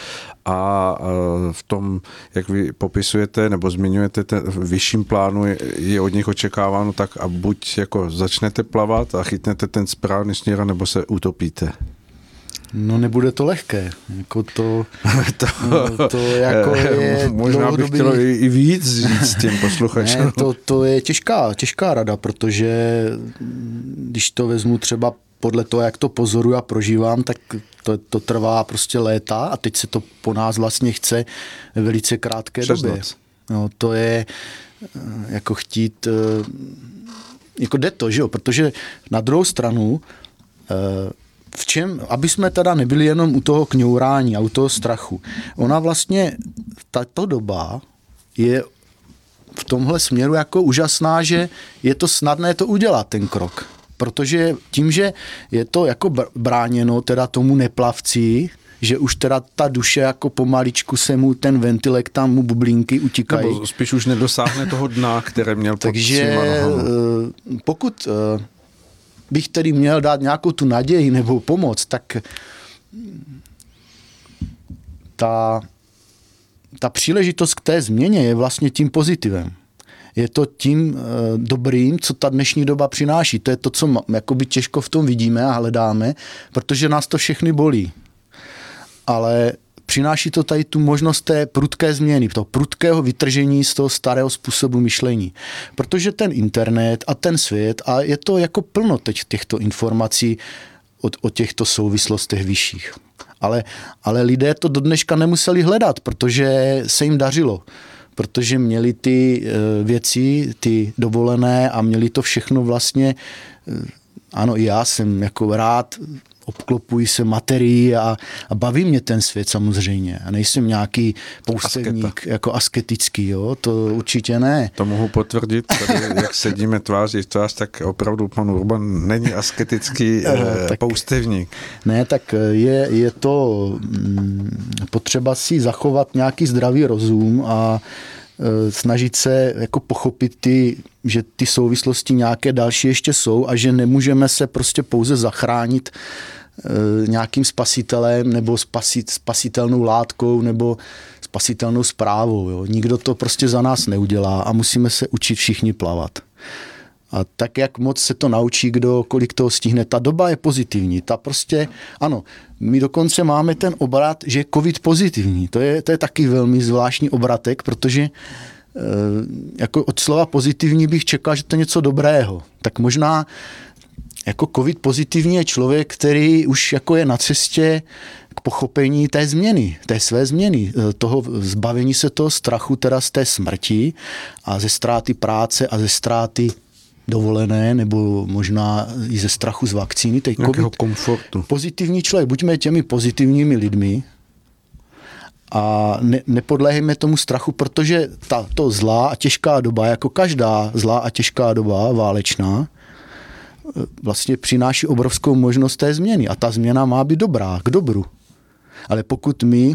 a eh, v tom, jak vy popisujete nebo zmiňujete ten vyšším plánu, je, je od nich očekáváno tak a buď jako začnete plavat a chytnete ten správný směr, nebo se utopíte. No nebude to lehké. Jako to, to, no, to jako je Možná dlouhodobý... bych chtěl i víc říct těm posluchačům. Ne, to, to je těžká, těžká rada, protože když to vezmu třeba podle toho, jak to pozoruju a prožívám, tak to, to trvá prostě léta a teď se to po nás vlastně chce ve velice krátké Přes době. No, to je eh, jako chtít, eh, jako jde to, že jo, protože na druhou stranu eh, v čem, aby jsme teda nebyli jenom u toho kňourání a u toho strachu. Ona vlastně, tato doba je v tomhle směru jako úžasná, že je to snadné to udělat, ten krok. Protože tím, že je to jako bráněno teda tomu neplavci, že už teda ta duše jako pomaličku se mu ten ventilek tam mu bublinky utíkají. Nebo spíš už nedosáhne toho dna, které měl pod Takže eh, pokud eh, bych tedy měl dát nějakou tu naději nebo pomoc, tak ta, ta příležitost k té změně je vlastně tím pozitivem. Je to tím e, dobrým, co ta dnešní doba přináší. To je to, co jakoby těžko v tom vidíme a hledáme, protože nás to všechny bolí. Ale přináší to tady tu možnost té prudké změny, toho prudkého vytržení z toho starého způsobu myšlení. Protože ten internet a ten svět, a je to jako plno teď těchto informací o, o těchto souvislostech vyšších. Ale, ale lidé to do dneška nemuseli hledat, protože se jim dařilo protože měli ty e, věci, ty dovolené a měli to všechno vlastně, e, ano, i já jsem jako rád obklopuji se materií a, a baví mě ten svět samozřejmě. A nejsem nějaký poustevník Asketa. jako asketický, jo? to určitě ne. To mohu potvrdit, tady, jak sedíme tváří v tvář, tak opravdu pan Urban není asketický eh, tak, poustevník. Ne, tak je, je to mm, potřeba si zachovat nějaký zdravý rozum a Eh, snažit se jako pochopit ty, že ty souvislosti nějaké další ještě jsou a že nemůžeme se prostě pouze zachránit eh, nějakým spasitelem nebo spasit, spasitelnou látkou nebo spasitelnou zprávou. Jo. Nikdo to prostě za nás neudělá a musíme se učit všichni plavat. A tak, jak moc se to naučí, kdo kolik toho stihne. Ta doba je pozitivní. Ta prostě, ano, my dokonce máme ten obrat, že je covid pozitivní. To je, to je taky velmi zvláštní obratek, protože jako od slova pozitivní bych čekal, že to je něco dobrého. Tak možná jako covid pozitivní je člověk, který už jako je na cestě k pochopení té změny, té své změny, eh, toho zbavení se toho strachu teda z té smrti a ze ztráty práce a ze ztráty dovolené, nebo možná i ze strachu z vakcíny. Teď COVID, komfortu. Pozitivní člověk, buďme těmi pozitivními lidmi a ne, nepodléhejme tomu strachu, protože ta, to zlá a těžká doba, jako každá zlá a těžká doba válečná, vlastně přináší obrovskou možnost té změny. A ta změna má být dobrá, k dobru. Ale pokud my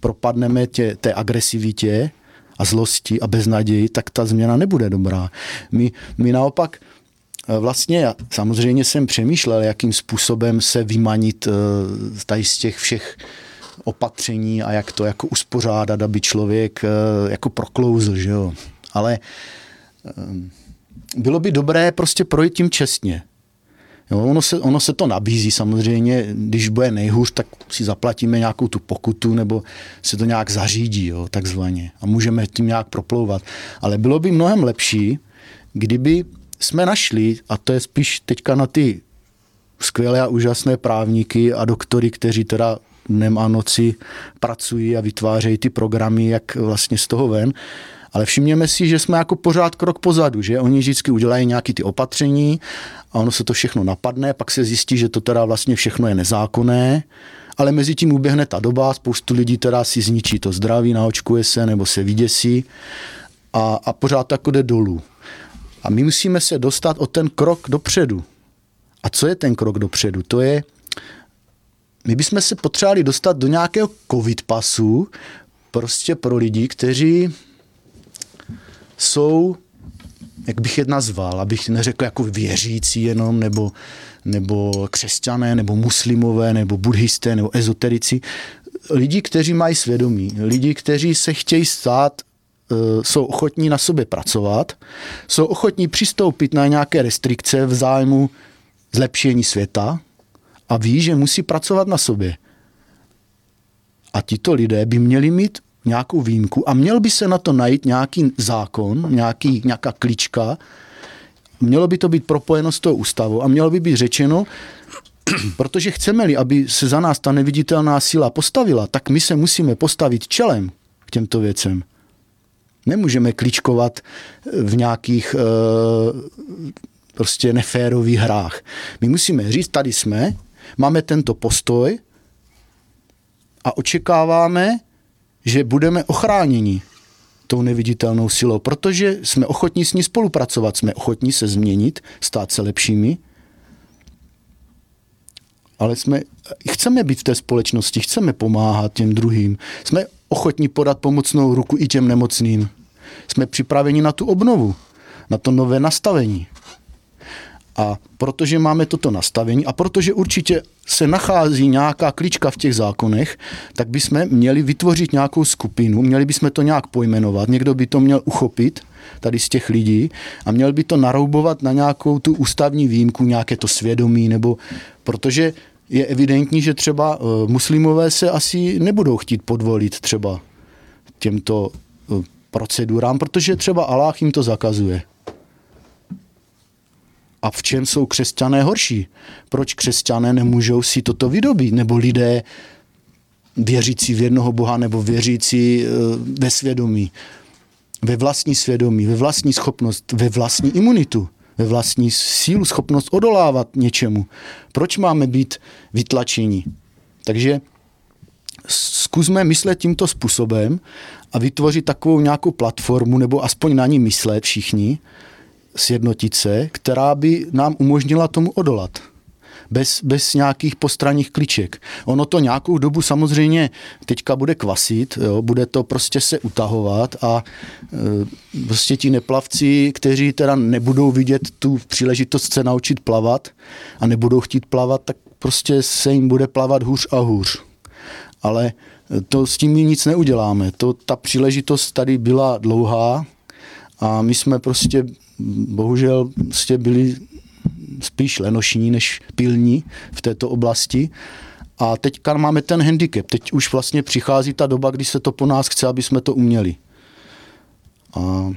propadneme tě, té agresivitě a zlosti a beznaději, tak ta změna nebude dobrá. My, my naopak eh, Vlastně samozřejmě jsem přemýšlel, jakým způsobem se vymanit eh, tady z těch všech opatření a jak to jako uspořádat, aby člověk eh, jako proklouzl, že jo. Ale bylo by dobré prostě projít tím čestně. Jo, ono, se, ono se to nabízí samozřejmě, když bude nejhůř, tak si zaplatíme nějakou tu pokutu nebo se to nějak zařídí, jo, takzvaně. A můžeme tím nějak proplouvat. Ale bylo by mnohem lepší, kdyby jsme našli, a to je spíš teďka na ty skvělé a úžasné právníky a doktory, kteří teda dnem a noci pracují a vytvářejí ty programy, jak vlastně z toho ven, ale všimněme si, že jsme jako pořád krok pozadu, že oni vždycky udělají nějaké ty opatření a ono se to všechno napadne, pak se zjistí, že to teda vlastně všechno je nezákonné, ale mezi tím uběhne ta doba, spoustu lidí teda si zničí to zdraví, naočkuje se nebo se vyděsí a, a pořád jako jde dolů. A my musíme se dostat o ten krok dopředu. A co je ten krok dopředu? To je, my bychom se potřebovali dostat do nějakého covid pasu prostě pro lidi, kteří jsou, jak bych je nazval, abych neřekl jako věřící jenom, nebo, nebo křesťané, nebo muslimové, nebo buddhisté, nebo ezoterici, lidi, kteří mají svědomí, lidi, kteří se chtějí stát eh, jsou ochotní na sobě pracovat, jsou ochotní přistoupit na nějaké restrikce v zájmu zlepšení světa a ví, že musí pracovat na sobě. A tito lidé by měli mít nějakou výjimku a měl by se na to najít nějaký zákon, nějaký, nějaká klička, mělo by to být propojeno s tou ústavou a mělo by být řečeno, protože chceme-li, aby se za nás ta neviditelná síla postavila, tak my se musíme postavit čelem k těmto věcem. Nemůžeme kličkovat v nějakých uh, prostě neférových hrách. My musíme říct, tady jsme, máme tento postoj a očekáváme, že budeme ochráněni tou neviditelnou silou, protože jsme ochotní s ní spolupracovat, jsme ochotní se změnit, stát se lepšími, ale jsme, chceme být v té společnosti, chceme pomáhat těm druhým, jsme ochotní podat pomocnou ruku i těm nemocným. Jsme připraveni na tu obnovu, na to nové nastavení. A protože máme toto nastavení a protože určitě se nachází nějaká klička v těch zákonech, tak bychom měli vytvořit nějakou skupinu, měli bychom to nějak pojmenovat, někdo by to měl uchopit tady z těch lidí a měl by to naroubovat na nějakou tu ústavní výjimku, nějaké to svědomí, nebo protože je evidentní, že třeba eh, muslimové se asi nebudou chtít podvolit třeba těmto eh, procedurám, protože třeba Allah jim to zakazuje. A v čem jsou křesťané horší? Proč křesťané nemůžou si toto vydobít? Nebo lidé věřící v jednoho Boha nebo věřící eh, ve svědomí, ve vlastní svědomí, ve vlastní schopnost, ve vlastní imunitu, ve vlastní sílu, schopnost odolávat něčemu. Proč máme být vytlačení? Takže zkusme myslet tímto způsobem a vytvořit takovou nějakou platformu, nebo aspoň na ní myslet všichni, sjednotit se, která by nám umožnila tomu odolat. Bez, bez nějakých postranních kliček. Ono to nějakou dobu samozřejmě teďka bude kvasit, jo, bude to prostě se utahovat a e, prostě ti neplavci, kteří teda nebudou vidět tu příležitost se naučit plavat a nebudou chtít plavat, tak prostě se jim bude plavat hůř a hůř. Ale to s tím nic neuděláme. To, ta příležitost tady byla dlouhá a my jsme prostě bohužel prostě byli spíš lenošní než pilní v této oblasti. A teďka máme ten handicap. Teď už vlastně přichází ta doba, kdy se to po nás chce, aby jsme to uměli. A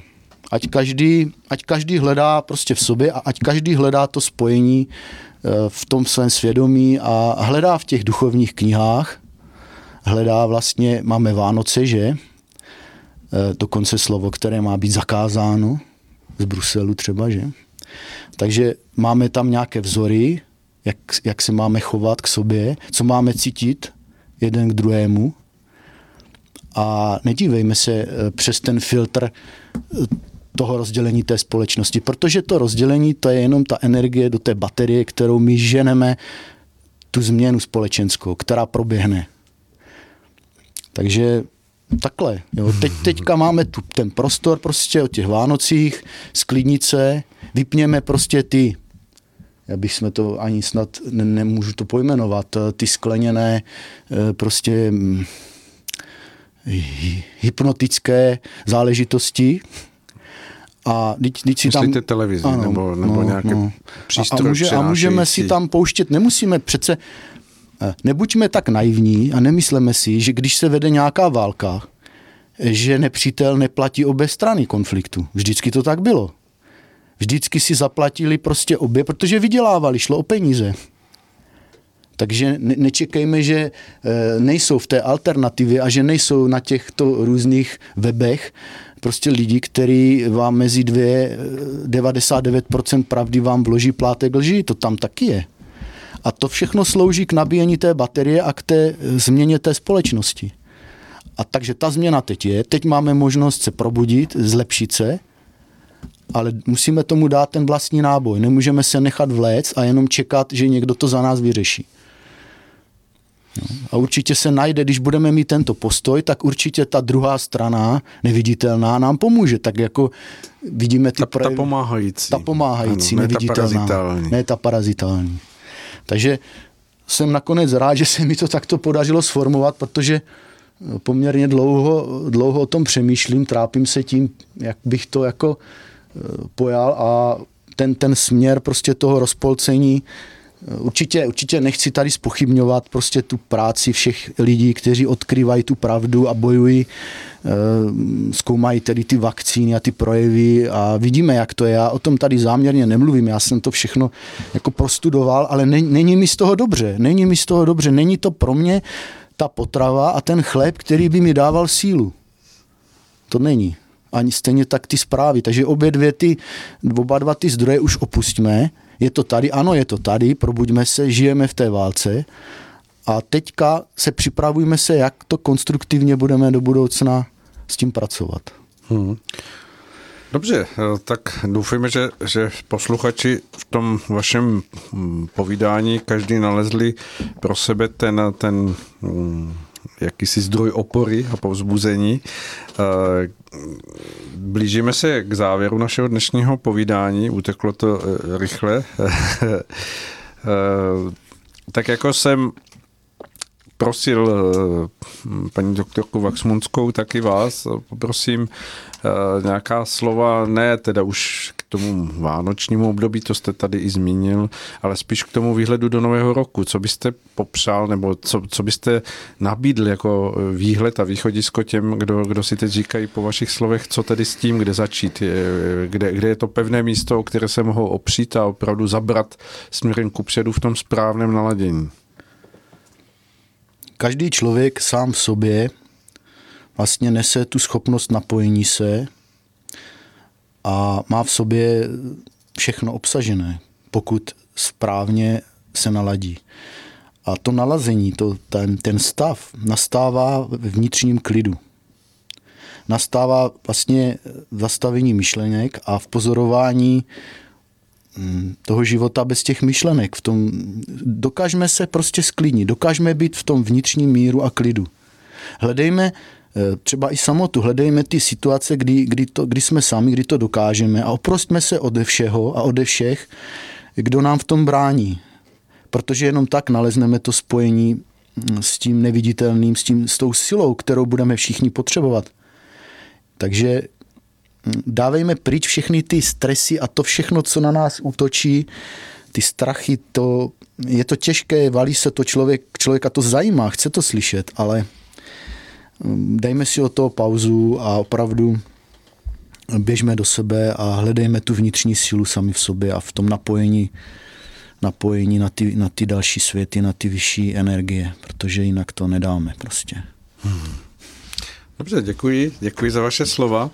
ať každý, ať každý hledá prostě v sobě a ať každý hledá to spojení eh, v tom svém svědomí a hledá v těch duchovních knihách, hledá vlastně, máme Vánoce, že? Eh, dokonce slovo, které má být zakázáno z Bruselu třeba, že? Takže máme tam nějaké vzory, jak, jak se máme chovat k sobě, co máme cítit jeden k druhému. A nedívejme se eh, přes ten filtr toho rozdělení té společnosti, protože to rozdělení to je jenom ta energie do té baterie, kterou my ženeme tu změnu společenskou, která proběhne. Takže takhle. Jo. Teď, teďka máme tu, ten prostor prostě o těch Vánocích, sklidnice, vypněme prostě ty já bych jsme to ani snad ne, nemůžu to pojmenovat, ty skleněné eh, prostě hm, hypnotické záležitosti, a teď, teď si Myslíte tam... televizi ano, nebo, nebo no, nějaké no. přístroj a, a, může, a můžeme si tam pouštět, nemusíme přece, eh, nebuďme tak naivní a nemysleme si, že když se vede nějaká válka, že nepřítel neplatí obě strany konfliktu. Vždycky to tak bylo. Vždycky si zaplatili prostě obě, protože vydělávali, šlo o peníze. Takže nečekejme, že eh, nejsou v té alternativě a že nejsou na těchto různých webech prostě lidi, který vám mezi dvě 99% pravdy vám vloží plátek lži, to tam taky je. A to všechno slouží k nabíjení té baterie a k té změně té společnosti. A takže ta změna teď je, teď máme možnost se probudit, zlepšit se, ale musíme tomu dát ten vlastní náboj. Nemůžeme se nechat vléct a jenom čekat, že někdo to za nás vyřeší. A určitě se najde, když budeme mít tento postoj, tak určitě ta druhá strana, neviditelná, nám pomůže. Tak jako vidíme ty ta, projevy, ta pomáhající. Ta pomáhající, ano, neviditelná. Ne ta parazitální. Ne ta parazitální. Takže jsem nakonec rád, že se mi to takto podařilo sformovat, protože poměrně dlouho, dlouho o tom přemýšlím, trápím se tím, jak bych to jako eh, pojal a ten, ten směr prostě toho rozpolcení Určitě, určitě nechci tady spochybňovat prostě tu práci všech lidí, kteří odkrývají tu pravdu a bojují, eh, zkoumají tedy ty vakcíny a ty projevy a vidíme, jak to je. Já o tom tady záměrně nemluvím, já jsem to všechno jako prostudoval, ale není mi z toho dobře, není mi z toho dobře, není to pro mě ta potrava a ten chléb, který by mi dával sílu. To není. Ani stejně tak ty zprávy. Takže obě dvě ty, oba dva ty zdroje už opustíme je to tady, ano, je to tady, probuďme se, žijeme v té válce a teďka se připravujeme se, jak to konstruktivně budeme do budoucna s tím pracovat. Hmm. Dobře, eh, tak doufejme, že, že posluchači v tom vašem hm, povídání každý nalezli pro sebe ten, ten hm, jakýsi zdroj opory a povzbuzení. Eh, blížíme se k závěru našeho dnešního povídání, uteklo to eh, rychle. Eh, tak jako jsem prosil paní doktorku Vaxmunskou, taky vás, poprosím nějaká slova, ne teda už tomu vánočnímu období, to jste tady i zmínil, ale spíš k tomu výhledu do nového roku. Co byste popřál nebo co, co byste nabídl jako výhled a východisko těm, kdo, kdo si teď říkají po vašich slovech, co tedy s tím, kde začít, kde, kde je to pevné místo, o které se mohou opřít a opravdu zabrat směrem ku předu v tom správném naladění. Každý člověk sám v sobě vlastně nese tu schopnost napojení se a má v sobě všechno obsažené, pokud správně se naladí. A to nalazení, to, ten, ten stav nastává v vnitřním klidu. Nastává vlastně v zastavení myšlenek a v pozorování mm, toho života bez těch myšlenek. V tom, dokážeme se prostě sklidnit, dokážeme být v tom vnitřním míru a klidu. Hledejme třeba i samotu. Hledejme ty situace, kdy, kdy, to, kdy jsme sami, kdy to dokážeme a oprostme se ode všeho a ode všech, kdo nám v tom brání. Protože jenom tak nalezneme to spojení mm, s tím neviditelným, s, tím, s tou silou, kterou budeme všichni potřebovat. Takže mm, dávejme pryč všechny ty stresy a to všechno, co na nás útočí, ty strachy, to, je to těžké, valí se to člověk, člověka to zajímá, chce to slyšet, ale dejme si o to pauzu a opravdu běžme do sebe a hledejme tu vnitřní sílu sami v sobě a v tom napojení, napojení na, ty, na ty další světy, na ty vyšší energie, protože jinak to nedáme prostě. Hmm. Dobře, děkuji, děkuji za vaše slova.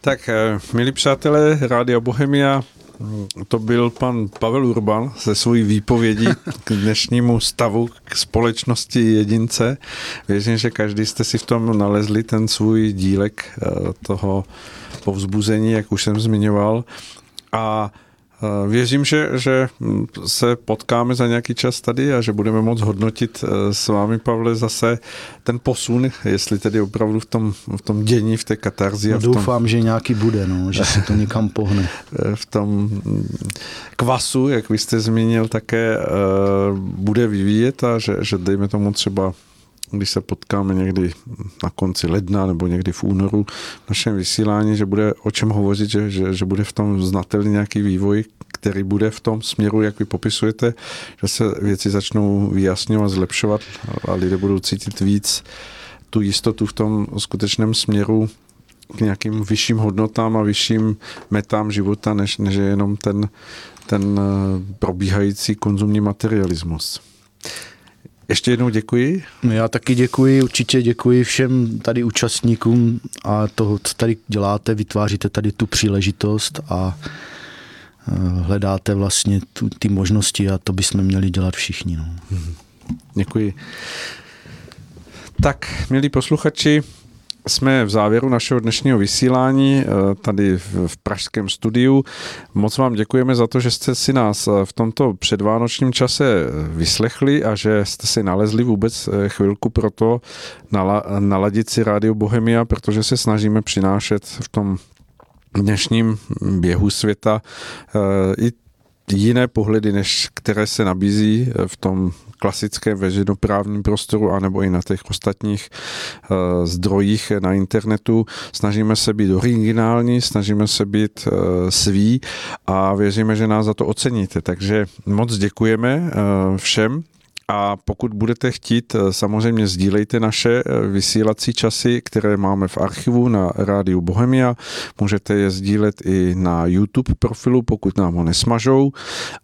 Tak, eh, milí přátelé Rádia Bohemia, to byl pan Pavel Urban se svojí výpovědí k dnešnímu stavu k společnosti jedince. Věřím, že každý jste si v tom nalezli ten svůj dílek eh, toho povzbuzení, jak už jsem zmiňoval. A věřím, že, že se potkáme za nějaký čas tady a že budeme moct hodnotit eh, s vámi, Pavle, zase ten posun, jestli tedy opravdu v tom, v tom dění, v té katarzi. No, doufám, tom, že nějaký bude, no, že se to někam pohne. Eh, v tom mm, kvasu, jak vy jste zmínil, také bude vyvíjet a že, že dejme tomu třeba když se potkáme někdy na konci ledna nebo někdy v únoru v našem vysílání, že bude o čem hovořit, že, že, že bude v tom znatelný nějaký vývoj, který bude v tom směru, jak vy popisujete, že se věci začnou vyjasňovat, zlepšovat a lidé budou cítit víc tu jistotu v tom skutečném směru k nějakým vyšším hodnotám a vyšším metám života, než, než je jenom ten, ten eh, probíhající konzumní materialismus. Ještě jednou děkuji. Já taky děkuji, určitě děkuji všem tady účastníkům a toho, co tady děláte, vytváříte tady tu příležitost a eh, hledáte vlastně tu, ty možnosti a to bychom měli dělat všichni. No. Děkuji. Tak, milí posluchači, jsme v závěru našeho dnešního vysílání eh, tady v pražském studiu. Moc vám děkujeme za to, že jste si nás eh, v tomto předvánočním čase eh, vyslechli a že jste si nalezli vůbec chvilku pro to naladit si Rádio Bohemia, protože se snažíme přinášet v tom dnešním běhu světa i jiné pohledy, než které se nabízí v tom klasickém veřejnoprávním prostoru anebo i na těch ostatních uh, zdrojích na internetu. Snažíme se být originální, snažíme se být uh, sví a věříme, že nás za to oceníte. Takže moc děkujeme uh, všem, a pokud budete chtít, eh, samozřejmě sdílejte naše eh, vysílací časy, které máme v archivu na rádiu Bohemia. Můžete je sdílet i na YouTube profilu, pokud nám ho nesmažou.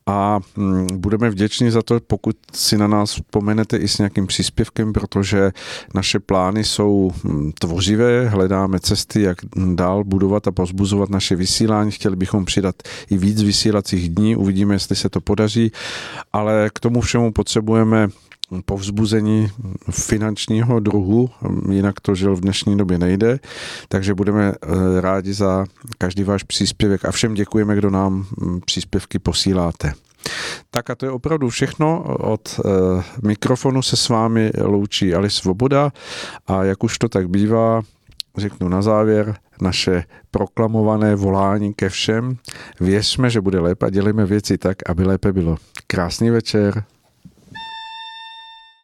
A mm, budeme vděční za to, pokud si na nás vzpomenete i s nějakým příspěvkem, protože naše plány jsou mm, tvořivé, hledáme cesty, jak dál budovat a pozbuzovat naše vysílání. Chtěli bychom přidat i víc vysílacích dní, uvidíme, jestli se to podaří, ale k tomu všemu potřebujeme potřebujeme povzbuzení finančního druhu, jinak to žil v dnešní době nejde, takže budeme eh, rádi za každý váš příspěvek a všem děkujeme, kdo nám hm, příspěvky posíláte. Tak a to je opravdu všechno. Od e, mikrofonu se s vámi loučí Ali Svoboda a jak už to tak bývá, řeknu na závěr, naše proklamované volání ke všem. Věřme, že bude lépe a dělíme věci tak, aby lépe bylo. Krásný večer.